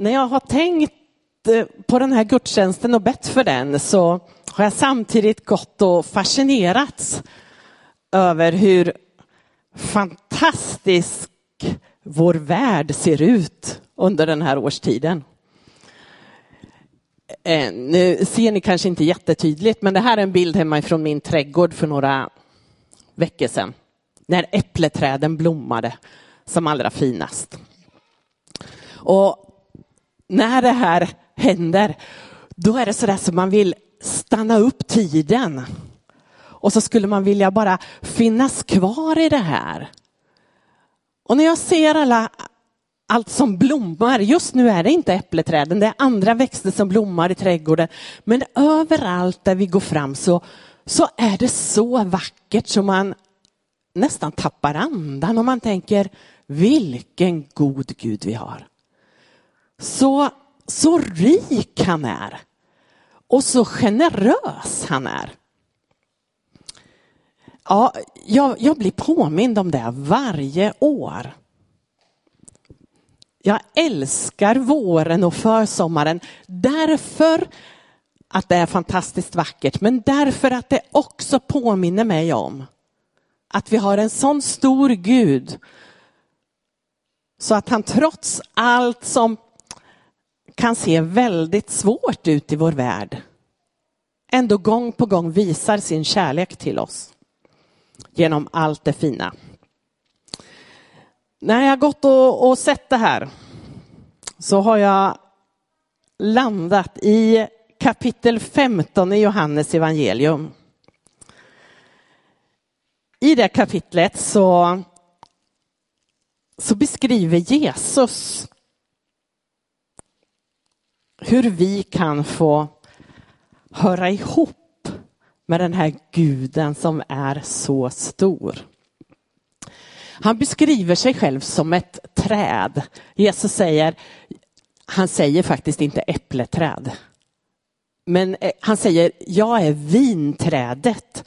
när jag har tänkt eh, på den här gudstjänsten och bett för den så har jag samtidigt gått och fascinerats över hur fantastisk vår värld ser ut under den här årstiden. Eh, nu ser ni kanske inte jättetydligt, men det här är en bild hemma ifrån min trädgård för några veckor sedan. När äppleträden blommade som allra finast. Och när det här händer, då är det så där som man vill stanna upp tiden. Och så skulle man vilja bara finnas kvar i det här. Och när jag ser alla, allt som blommar, just nu är det inte äppleträden, det är andra växter som blommar i trädgården. Men överallt där vi går fram så, så är det så vackert så man nästan tappar andan och man tänker vilken god Gud vi har. Så, så rik han är och så generös han är. Ja, jag, jag blir påmind om det varje år. Jag älskar våren och försommaren därför att det är fantastiskt vackert, men därför att det också påminner mig om att vi har en sån stor Gud så att han trots allt som kan se väldigt svårt ut i vår värld ändå gång på gång visar sin kärlek till oss genom allt det fina. När jag gått och, och sett det här så har jag landat i kapitel 15 i Johannes evangelium. I det kapitlet så, så beskriver Jesus hur vi kan få höra ihop med den här guden som är så stor. Han beskriver sig själv som ett träd. Jesus säger, han säger faktiskt inte äppleträd. Men eh, han säger, jag är vinträdet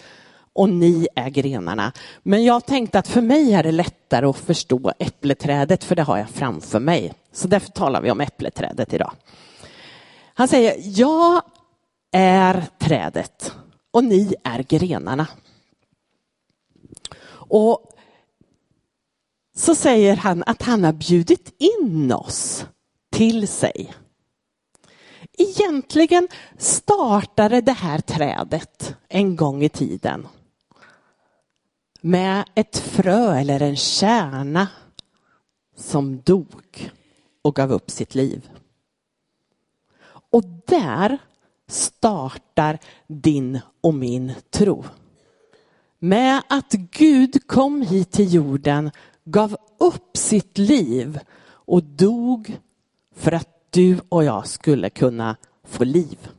och ni är grenarna. Men jag tänkte att för mig är det lättare att förstå äppleträdet för det har jag framför mig. Så därför talar vi om äppleträdet idag. Han säger, jag är trädet och ni är grenarna. Och så säger han att han har bjudit in oss till sig. Egentligen startade det här trädet en gång i tiden med ett frö eller en kärna som dog och gav upp sitt liv. Och där startar din och min tro. Med att Gud kom hit till jorden, gav upp sitt liv och dog för att du och jag skulle kunna få liv.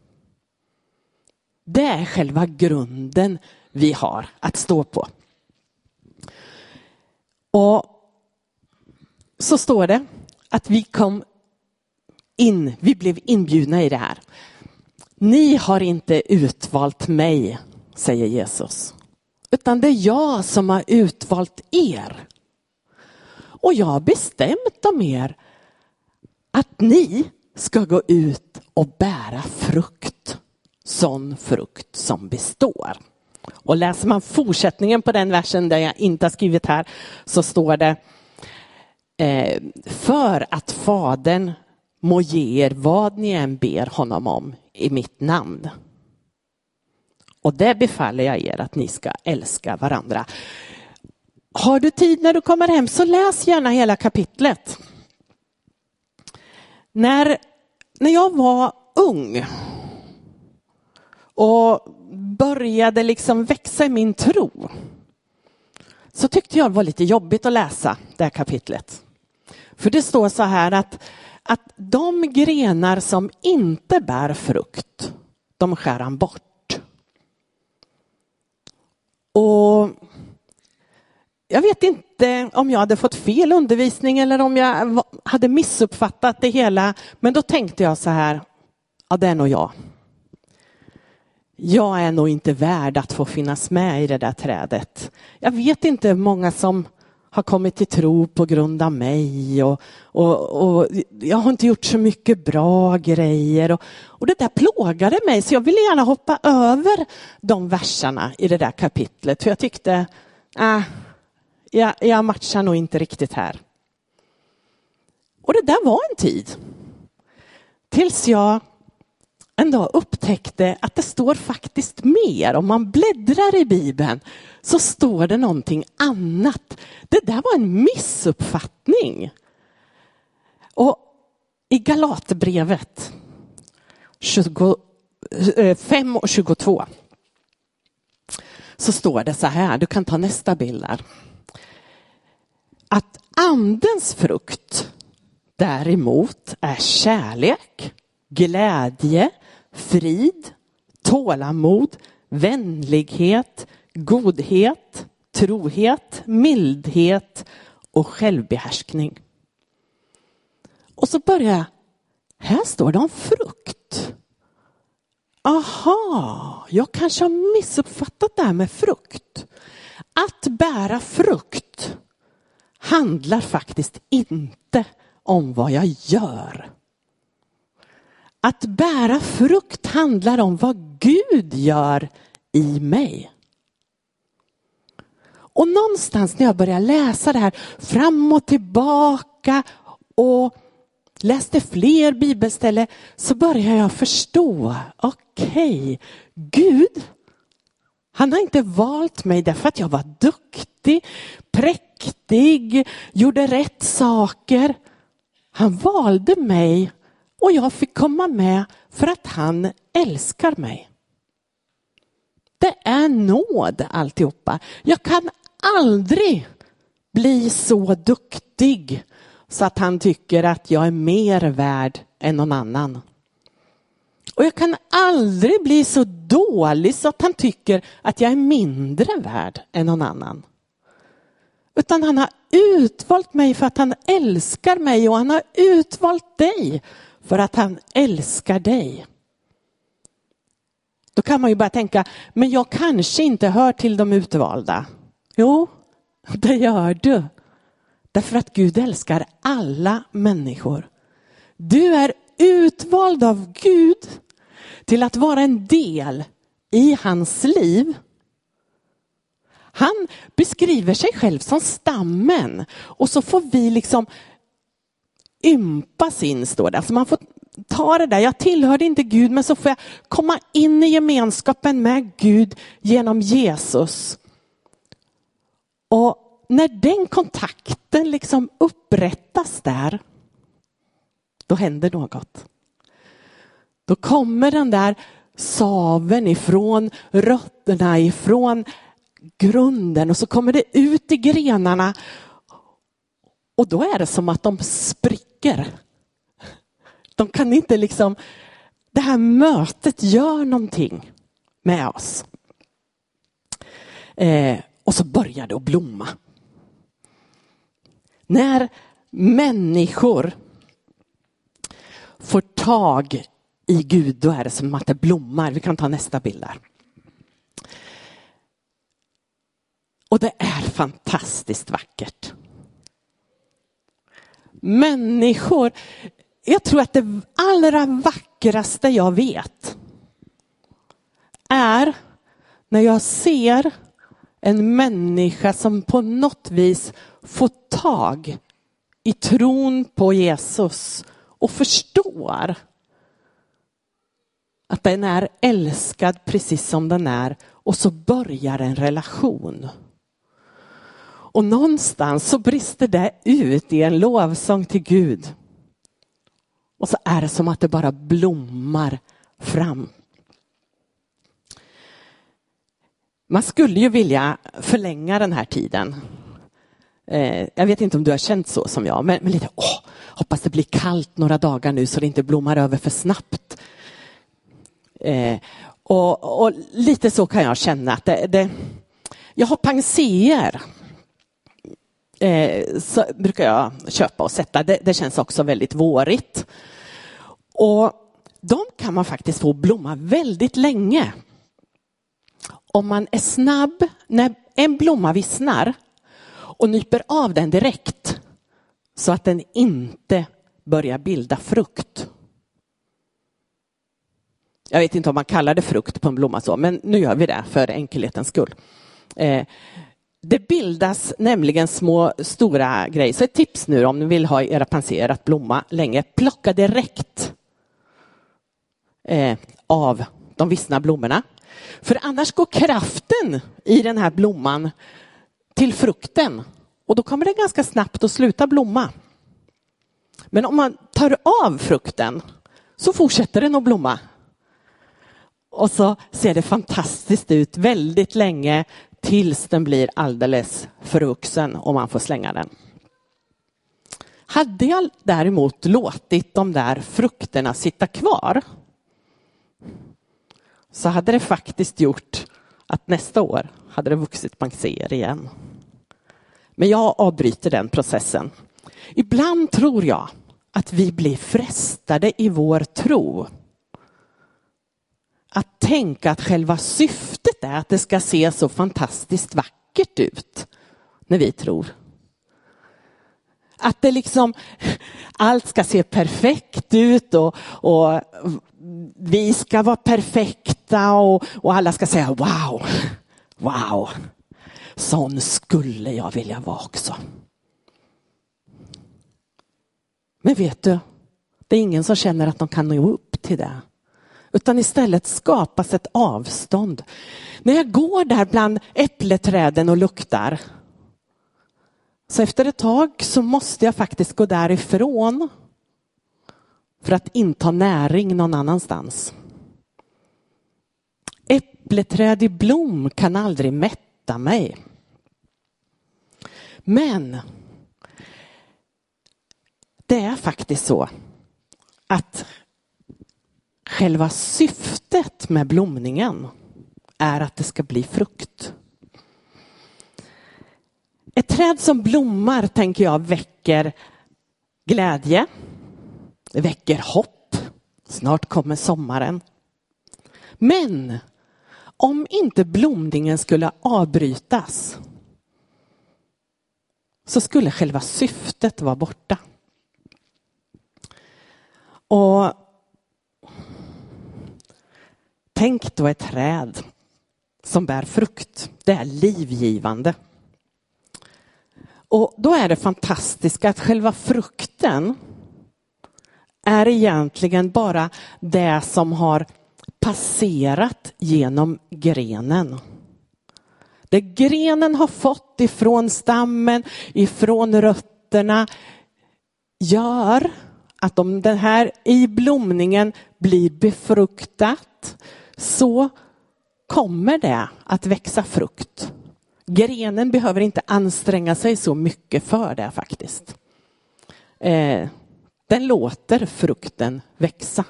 Det är själva grunden vi har att stå på. Och så står det att vi kom in, vi blev inbjudna i det här. Ni har inte utvalt mig, säger Jesus, utan det är jag som har utvalt er. Och jag har bestämt om er att ni ska gå ut och bära frukt, sån frukt som består. Och läser man fortsättningen på den versen där jag inte har skrivit här så står det eh, för att fadern må ge er vad ni än ber honom om i mitt namn. Och det befaller jag er att ni ska älska varandra. Har du tid när du kommer hem så läs gärna hela kapitlet. När, när jag var ung och började liksom växa i min tro så tyckte jag det var lite jobbigt att läsa det här kapitlet. För det står så här att att de grenar som inte bär frukt, de skär han bort. Och jag vet inte om jag hade fått fel undervisning eller om jag hade missuppfattat det hela. Men då tänkte jag så här, ja det är nog jag. Jag är nog inte värd att få finnas med i det där trädet. Jag vet inte hur många som har kommit till tro på grund av mig och, och, och jag har inte gjort så mycket bra grejer. Och, och det där plågade mig så jag ville gärna hoppa över de verserna i det där kapitlet för jag tyckte, äh, jag, jag matchar nog inte riktigt här. Och det där var en tid. Tills jag en dag upptäckte att det står faktiskt mer. Om man bläddrar i Bibeln så står det någonting annat. Det där var en missuppfattning. Och i Galaterbrevet 5 eh, och 22 så står det så här, du kan ta nästa bild där. Att andens frukt däremot är kärlek, glädje, frid, tålamod, vänlighet, godhet, trohet, mildhet och självbehärskning. Och så börjar jag, här står det om frukt. Aha, jag kanske har missuppfattat det här med frukt. Att bära frukt handlar faktiskt inte om vad jag gör. Att bära frukt handlar om vad Gud gör i mig. Och någonstans när jag började läsa det här fram och tillbaka och läste fler bibelställen så började jag förstå, okej, okay, Gud, han har inte valt mig därför att jag var duktig, präktig, gjorde rätt saker. Han valde mig och jag fick komma med för att han älskar mig. Det är nåd alltihopa. Jag kan aldrig bli så duktig så att han tycker att jag är mer värd än någon annan. Och jag kan aldrig bli så dålig så att han tycker att jag är mindre värd än någon annan. Utan han har utvalt mig för att han älskar mig och han har utvalt dig för att han älskar dig. Då kan man ju bara tänka, men jag kanske inte hör till de utvalda. Jo, det gör du. Därför att Gud älskar alla människor. Du är utvald av Gud till att vara en del i hans liv. Han beskriver sig själv som stammen och så får vi liksom ympas in, står det. Alltså man får ta det där, jag tillhörde inte Gud men så får jag komma in i gemenskapen med Gud genom Jesus. Och när den kontakten liksom upprättas där, då händer något. Då kommer den där saven ifrån rötterna, ifrån grunden och så kommer det ut i grenarna. Och då är det som att de spricker. De kan inte liksom, det här mötet gör någonting med oss. Eh, och så börjar det att blomma. När människor får tag i Gud, då är det som att det blommar. Vi kan ta nästa bild där. Och det är fantastiskt vackert. Människor, jag tror att det allra vackraste jag vet är när jag ser en människa som på något vis får tag i tron på Jesus och förstår att den är älskad precis som den är och så börjar en relation. Och någonstans så brister det ut i en lovsång till Gud. Och så är det som att det bara blommar fram. Man skulle ju vilja förlänga den här tiden. Eh, jag vet inte om du har känt så som jag, men, men lite, åh, hoppas det blir kallt några dagar nu så det inte blommar över för snabbt. Eh, och, och, lite så kan jag känna att det, det jag har panseer. Eh, så brukar jag köpa och sätta. Det, det känns också väldigt vårigt. Och de kan man faktiskt få blomma väldigt länge. Om man är snabb när en blomma vissnar och nyper av den direkt så att den inte börjar bilda frukt. Jag vet inte om man kallar det frukt på en blomma så, men nu gör vi det för enkelhetens skull. Eh, det bildas nämligen små stora grejer. Så ett tips nu om ni vill ha era panser att blomma länge, plocka direkt eh, av de vissna blommorna. För annars går kraften i den här blomman till frukten och då kommer den ganska snabbt att sluta blomma. Men om man tar av frukten så fortsätter den att blomma. Och så ser det fantastiskt ut väldigt länge tills den blir alldeles förvuxen och man får slänga den. Hade jag däremot låtit de där frukterna sitta kvar så hade det faktiskt gjort att nästa år hade det vuxit panser igen. Men jag avbryter den processen. Ibland tror jag att vi blir frestade i vår tro. Att tänka att själva syftet är att det ska se så fantastiskt vackert ut när vi tror. Att det liksom, allt ska se perfekt ut och, och vi ska vara perfekta och, och alla ska säga wow, wow, sån skulle jag vilja vara också. Men vet du, det är ingen som känner att de kan nå upp till det. Utan istället skapas ett avstånd. När jag går där bland äppleträden och luktar så efter ett tag så måste jag faktiskt gå därifrån för att inta näring någon annanstans. Äppleträd i blom kan aldrig mätta mig. Men det är faktiskt så att själva syftet med blomningen är att det ska bli frukt. Ett träd som blommar tänker jag väcker glädje, det väcker hopp. Snart kommer sommaren. Men om inte blomningen skulle avbrytas så skulle själva syftet vara borta. Och Tänk då ett träd som bär frukt. Det är livgivande. Och då är det fantastiska att själva frukten är egentligen bara det som har passerat genom grenen. Det grenen har fått ifrån stammen, ifrån rötterna gör att om den här i blomningen blir befruktat så kommer det att växa frukt. Grenen behöver inte anstränga sig så mycket för det faktiskt. Eh, den låter frukten växa.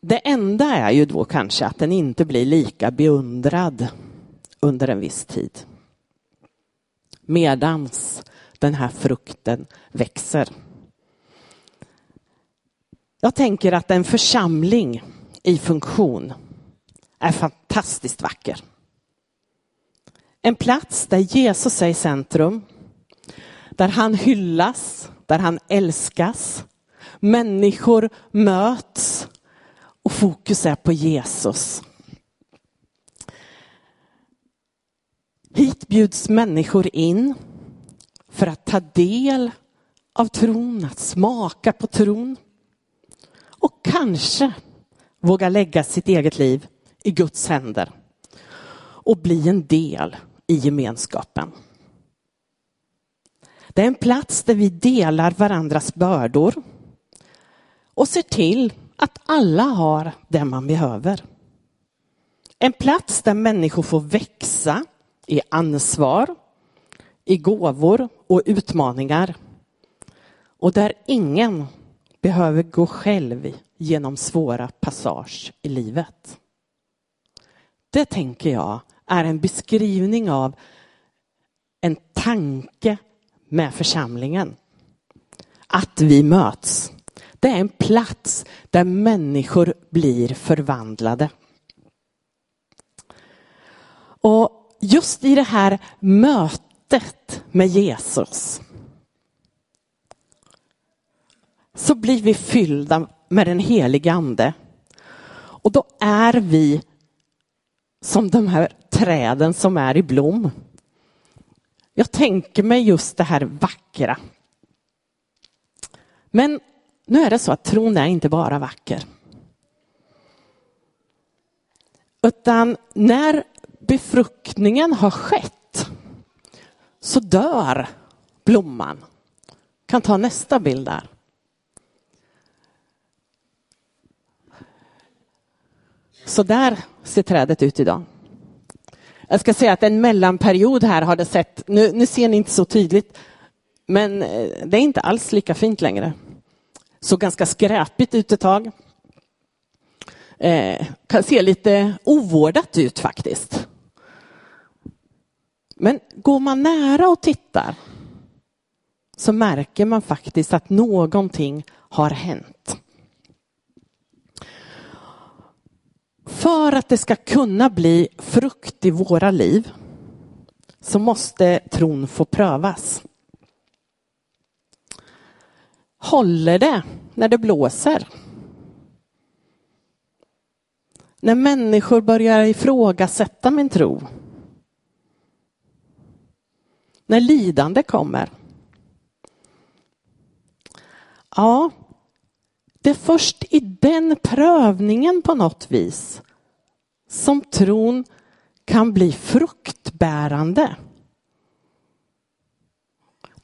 Det enda är ju då kanske att den inte blir lika beundrad under en viss tid. Medans den här frukten växer. Jag tänker att en församling i funktion är fantastiskt vacker. En plats där Jesus är i centrum, där han hyllas, där han älskas. Människor möts och fokus är på Jesus. Hit bjuds människor in för att ta del av tron, att smaka på tron och kanske våga lägga sitt eget liv i Guds händer och bli en del i gemenskapen. Det är en plats där vi delar varandras bördor och ser till att alla har det man behöver. En plats där människor får växa i ansvar, i gåvor och utmaningar. Och där ingen behöver gå själv genom svåra passage i livet. Det tänker jag är en beskrivning av en tanke med församlingen. Att vi möts. Det är en plats där människor blir förvandlade. Och just i det här mötet med Jesus så blir vi fyllda med den helige ande. Och då är vi som de här träden som är i blom. Jag tänker mig just det här vackra. Men nu är det så att tron är inte bara vacker. Utan när befruktningen har skett så dör blomman. Kan ta nästa bild där. Så där ser trädet ut idag. Jag ska säga att en mellanperiod här har det sett, nu, nu ser ni inte så tydligt, men eh, det är inte alls lika fint längre. Såg ganska skräpigt ut ett tag. Eh, kan se lite ovårdat ut faktiskt. Men går man nära och tittar så märker man faktiskt att någonting har hänt. För att det ska kunna bli frukt i våra liv så måste tron få prövas. Håller det när det blåser? När människor börjar ifrågasätta min tro? När lidande kommer? Ja, det är först i den prövningen på något vis som tron kan bli fruktbärande.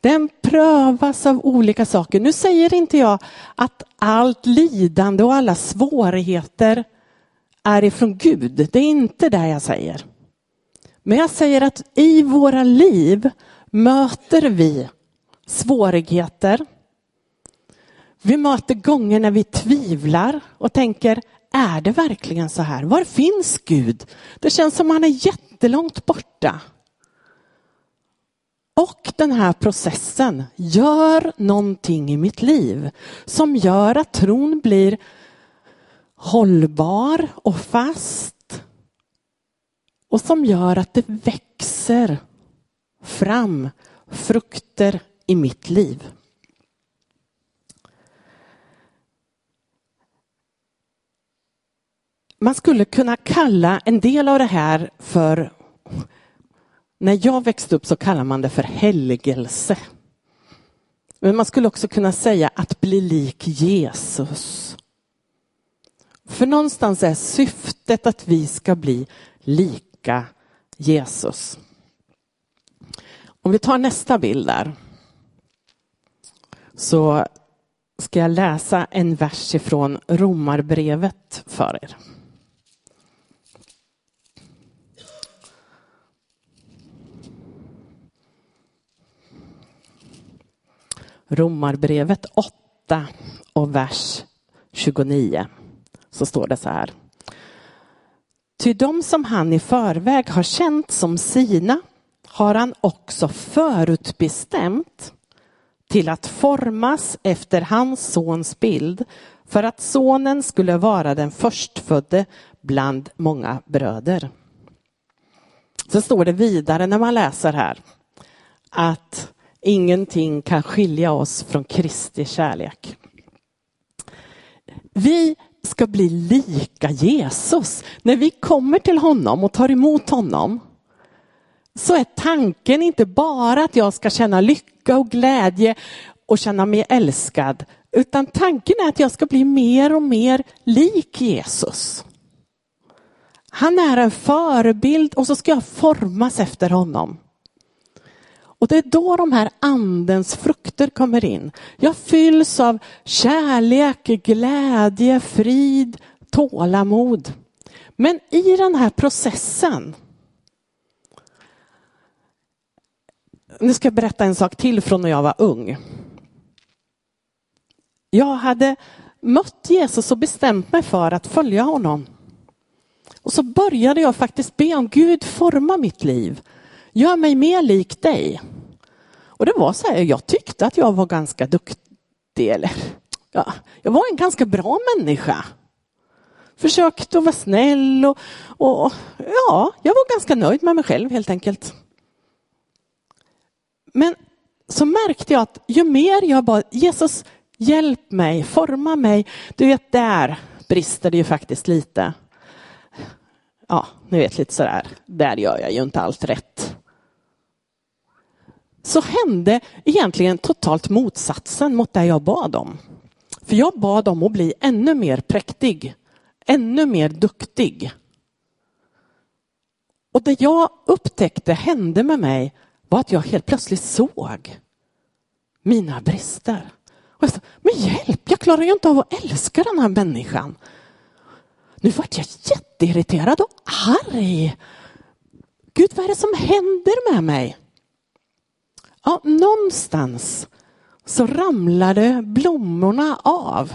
Den prövas av olika saker. Nu säger inte jag att allt lidande och alla svårigheter är ifrån Gud. Det är inte det jag säger. Men jag säger att i våra liv möter vi svårigheter. Vi möter gånger när vi tvivlar och tänker, är det verkligen så här? Var finns Gud? Det känns som han är jättelångt borta. Och den här processen gör någonting i mitt liv som gör att tron blir hållbar och fast. Och som gör att det växer fram frukter i mitt liv. Man skulle kunna kalla en del av det här för när jag växte upp så kallar man det för helgelse. Men man skulle också kunna säga att bli lik Jesus. För någonstans är syftet att vi ska bli lika Jesus. Om vi tar nästa bild där. Så ska jag läsa en vers ifrån Romarbrevet för er. Romarbrevet 8 och vers 29 så står det så här. Ty de som han i förväg har känt som sina har han också förutbestämt till att formas efter hans sons bild för att sonen skulle vara den förstfödde bland många bröder. Så står det vidare när man läser här att Ingenting kan skilja oss från Kristi kärlek. Vi ska bli lika Jesus. När vi kommer till honom och tar emot honom så är tanken inte bara att jag ska känna lycka och glädje och känna mig älskad, utan tanken är att jag ska bli mer och mer lik Jesus. Han är en förebild och så ska jag formas efter honom. Och det är då de här andens frukter kommer in. Jag fylls av kärlek, glädje, frid, tålamod. Men i den här processen Nu ska jag berätta en sak till från när jag var ung. Jag hade mött Jesus och bestämt mig för att följa honom. Och så började jag faktiskt be om Gud forma mitt liv. Gör mig mer lik dig. Och det var så här, jag tyckte att jag var ganska duktig, eller ja, jag var en ganska bra människa. försökte att vara snäll och, och ja, jag var ganska nöjd med mig själv helt enkelt. Men så märkte jag att ju mer jag bad Jesus hjälp mig, forma mig. Du vet, där brister det ju faktiskt lite. Ja, ni vet lite sådär, där gör jag ju inte allt rätt. Så hände egentligen totalt motsatsen mot det jag bad om. För jag bad om att bli ännu mer präktig, ännu mer duktig. Och det jag upptäckte hände med mig var att jag helt plötsligt såg mina brister. Och jag sa, men hjälp, jag klarar ju inte av att älska den här människan. Nu vart jag jätteirriterad och arg. Gud, vad är det som händer med mig? Ja, någonstans så ramlade blommorna av.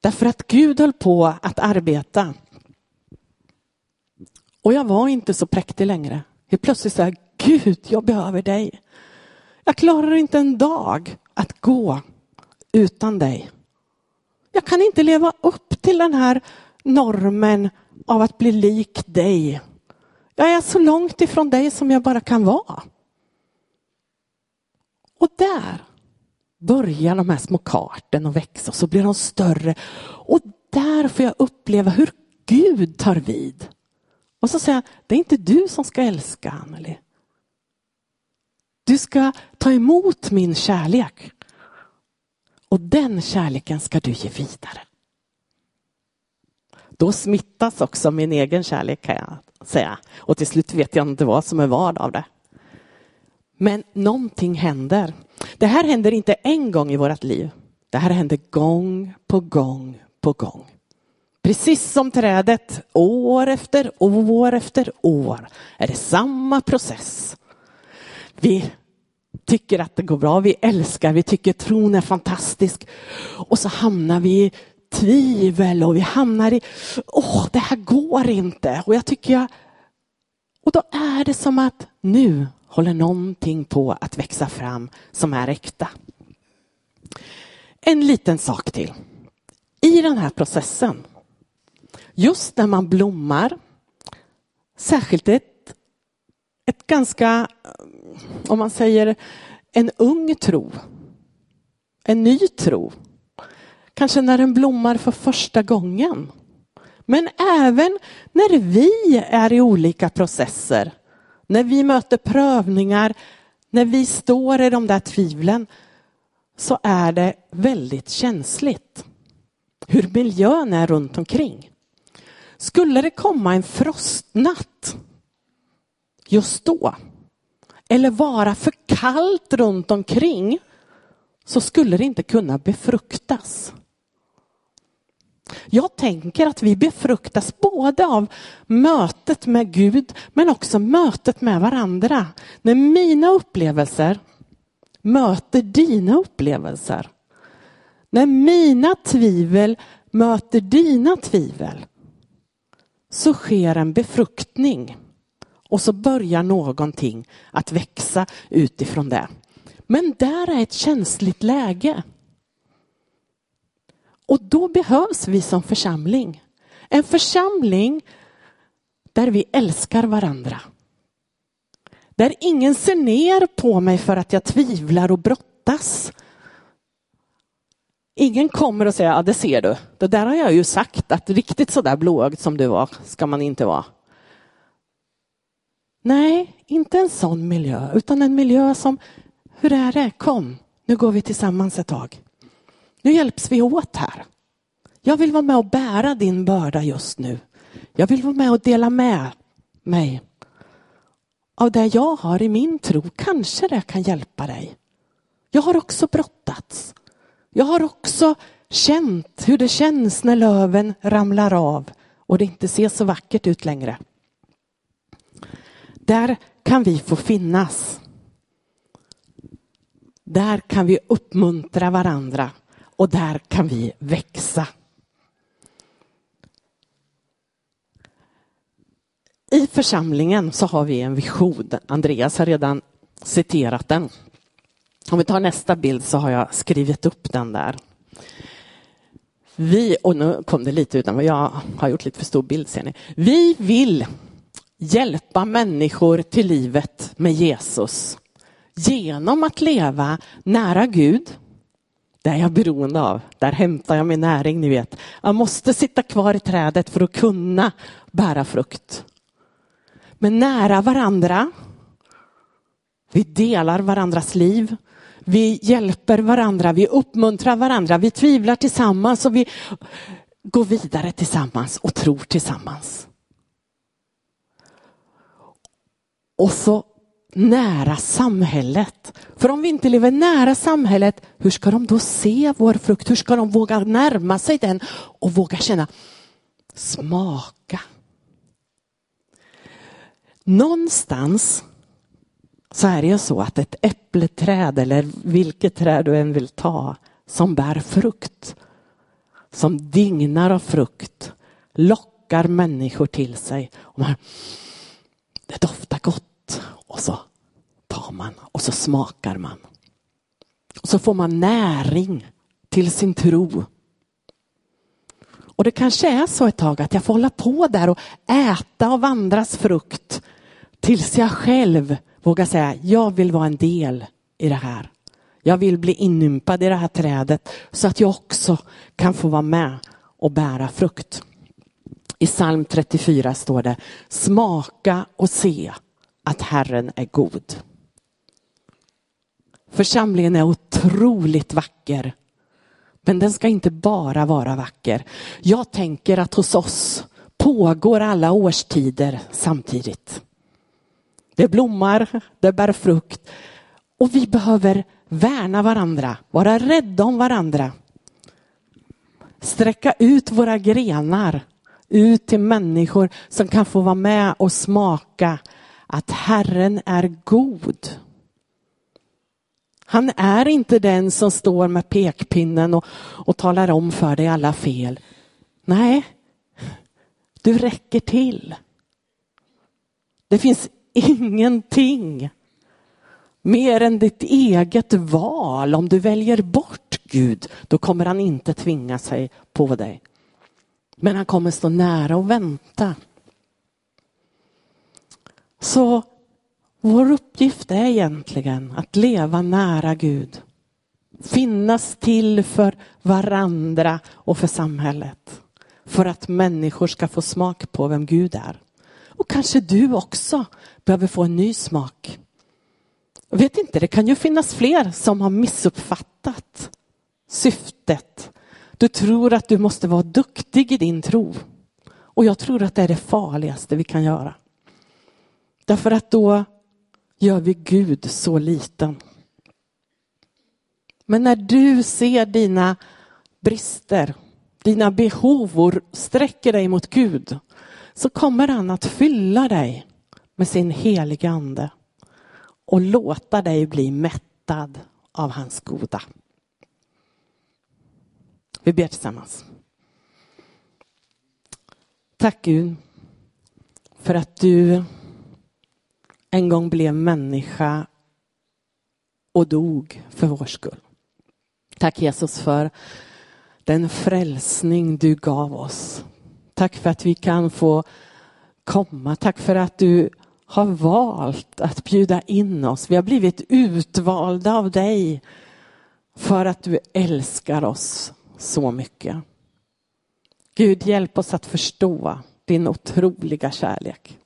Därför att Gud höll på att arbeta. Och jag var inte så präktig längre. Helt plötsligt sa jag, Gud, jag behöver dig. Jag klarar inte en dag att gå utan dig. Jag kan inte leva upp till den här normen av att bli lik dig. Jag är så långt ifrån dig som jag bara kan vara. Och där börjar de här små karten att växa och så blir de större. Och där får jag uppleva hur Gud tar vid. Och så säger jag, det är inte du som ska älska Anneli. Du ska ta emot min kärlek. Och den kärleken ska du ge vidare. Då smittas också min egen kärlek kan jag säga. Och till slut vet jag inte vad som är vad av det. Men någonting händer. Det här händer inte en gång i vårt liv. Det här händer gång på gång på gång. Precis som trädet, år efter år efter år är det samma process. Vi tycker att det går bra, vi älskar, vi tycker tron är fantastisk. Och så hamnar vi i tvivel och vi hamnar i, åh, det här går inte. Och jag tycker jag, och då är det som att nu håller någonting på att växa fram som är äkta. En liten sak till. I den här processen, just när man blommar, särskilt ett, ett ganska, om man säger en ung tro, en ny tro, kanske när den blommar för första gången. Men även när vi är i olika processer när vi möter prövningar, när vi står i de där tvivlen, så är det väldigt känsligt hur miljön är runt omkring. Skulle det komma en frostnatt just då, eller vara för kallt runt omkring, så skulle det inte kunna befruktas. Jag tänker att vi befruktas både av mötet med Gud men också mötet med varandra. När mina upplevelser möter dina upplevelser. När mina tvivel möter dina tvivel så sker en befruktning och så börjar någonting att växa utifrån det. Men där är ett känsligt läge. Och då behövs vi som församling. En församling där vi älskar varandra. Där ingen ser ner på mig för att jag tvivlar och brottas. Ingen kommer och säger, ja det ser du, det där har jag ju sagt att riktigt så där blåögd som du var ska man inte vara. Nej, inte en sån miljö, utan en miljö som, hur är det, kom, nu går vi tillsammans ett tag. Nu hjälps vi åt här. Jag vill vara med och bära din börda just nu. Jag vill vara med och dela med mig av det jag har i min tro. Kanske det kan hjälpa dig. Jag har också brottats. Jag har också känt hur det känns när löven ramlar av och det inte ser så vackert ut längre. Där kan vi få finnas. Där kan vi uppmuntra varandra och där kan vi växa. I församlingen så har vi en vision. Andreas har redan citerat den. Om vi tar nästa bild så har jag skrivit upp den där. Vi, och nu kom det lite utan, jag har gjort lite för stor bild ser ni. Vi vill hjälpa människor till livet med Jesus genom att leva nära Gud. Det är jag beroende av. Där hämtar jag min näring, ni vet. Jag måste sitta kvar i trädet för att kunna bära frukt. Men nära varandra. Vi delar varandras liv. Vi hjälper varandra, vi uppmuntrar varandra, vi tvivlar tillsammans och vi går vidare tillsammans och tror tillsammans. Och så nära samhället. För om vi inte lever nära samhället, hur ska de då se vår frukt? Hur ska de våga närma sig den och våga känna, smaka? Någonstans så är det ju så att ett äppleträd eller vilket träd du än vill ta som bär frukt, som dignar av frukt, lockar människor till sig. Och man, det doftar gott och så tar man och så smakar man. Och så får man näring till sin tro. Och det kanske är så ett tag att jag får hålla på där och äta av andras frukt tills jag själv vågar säga, jag vill vara en del i det här. Jag vill bli inympad i det här trädet så att jag också kan få vara med och bära frukt. I psalm 34 står det, smaka och se att Herren är god. Församlingen är otroligt vacker. Men den ska inte bara vara vacker. Jag tänker att hos oss pågår alla årstider samtidigt. Det blommar, det bär frukt. Och vi behöver värna varandra, vara rädda om varandra. Sträcka ut våra grenar ut till människor som kan få vara med och smaka att Herren är god. Han är inte den som står med pekpinnen och, och talar om för dig alla fel. Nej, du räcker till. Det finns ingenting mer än ditt eget val. Om du väljer bort Gud, då kommer han inte tvinga sig på dig. Men han kommer stå nära och vänta. Så vår uppgift är egentligen att leva nära Gud. Finnas till för varandra och för samhället. För att människor ska få smak på vem Gud är. Och kanske du också behöver få en ny smak. Jag vet inte, det kan ju finnas fler som har missuppfattat syftet. Du tror att du måste vara duktig i din tro. Och jag tror att det är det farligaste vi kan göra. Därför att då gör vi Gud så liten. Men när du ser dina brister, dina behov och sträcker dig mot Gud så kommer han att fylla dig med sin heliga ande och låta dig bli mättad av hans goda. Vi ber tillsammans. Tack Gud för att du en gång blev människa och dog för vår skull. Tack Jesus för den frälsning du gav oss. Tack för att vi kan få komma. Tack för att du har valt att bjuda in oss. Vi har blivit utvalda av dig för att du älskar oss så mycket. Gud, hjälp oss att förstå din otroliga kärlek.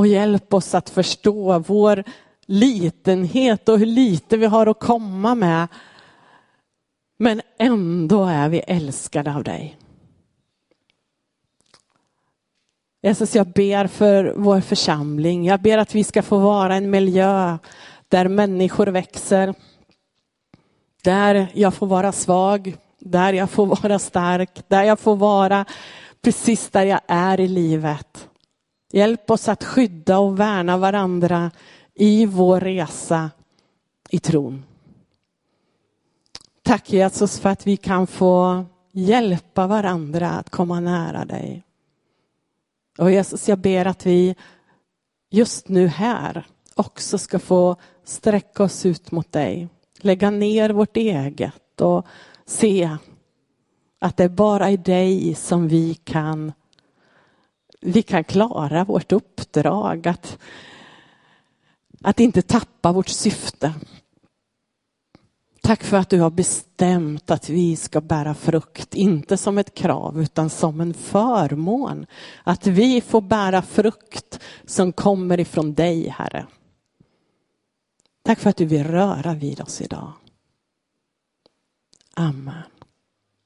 Och hjälp oss att förstå vår litenhet och hur lite vi har att komma med. Men ändå är vi älskade av dig. Jesus, jag ber för vår församling. Jag ber att vi ska få vara en miljö där människor växer. Där jag får vara svag, där jag får vara stark, där jag får vara precis där jag är i livet. Hjälp oss att skydda och värna varandra i vår resa i tron. Tack Jesus för att vi kan få hjälpa varandra att komma nära dig. Och Jesus, jag ber att vi just nu här också ska få sträcka oss ut mot dig. Lägga ner vårt eget och se att det är bara i dig som vi kan, vi kan klara vårt uppdrag. Att, att inte tappa vårt syfte. Tack för att du har bestämt att vi ska bära frukt, inte som ett krav utan som en förmån. Att vi får bära frukt som kommer ifrån dig, Herre. Tack för att du vill röra vid oss idag. Amen.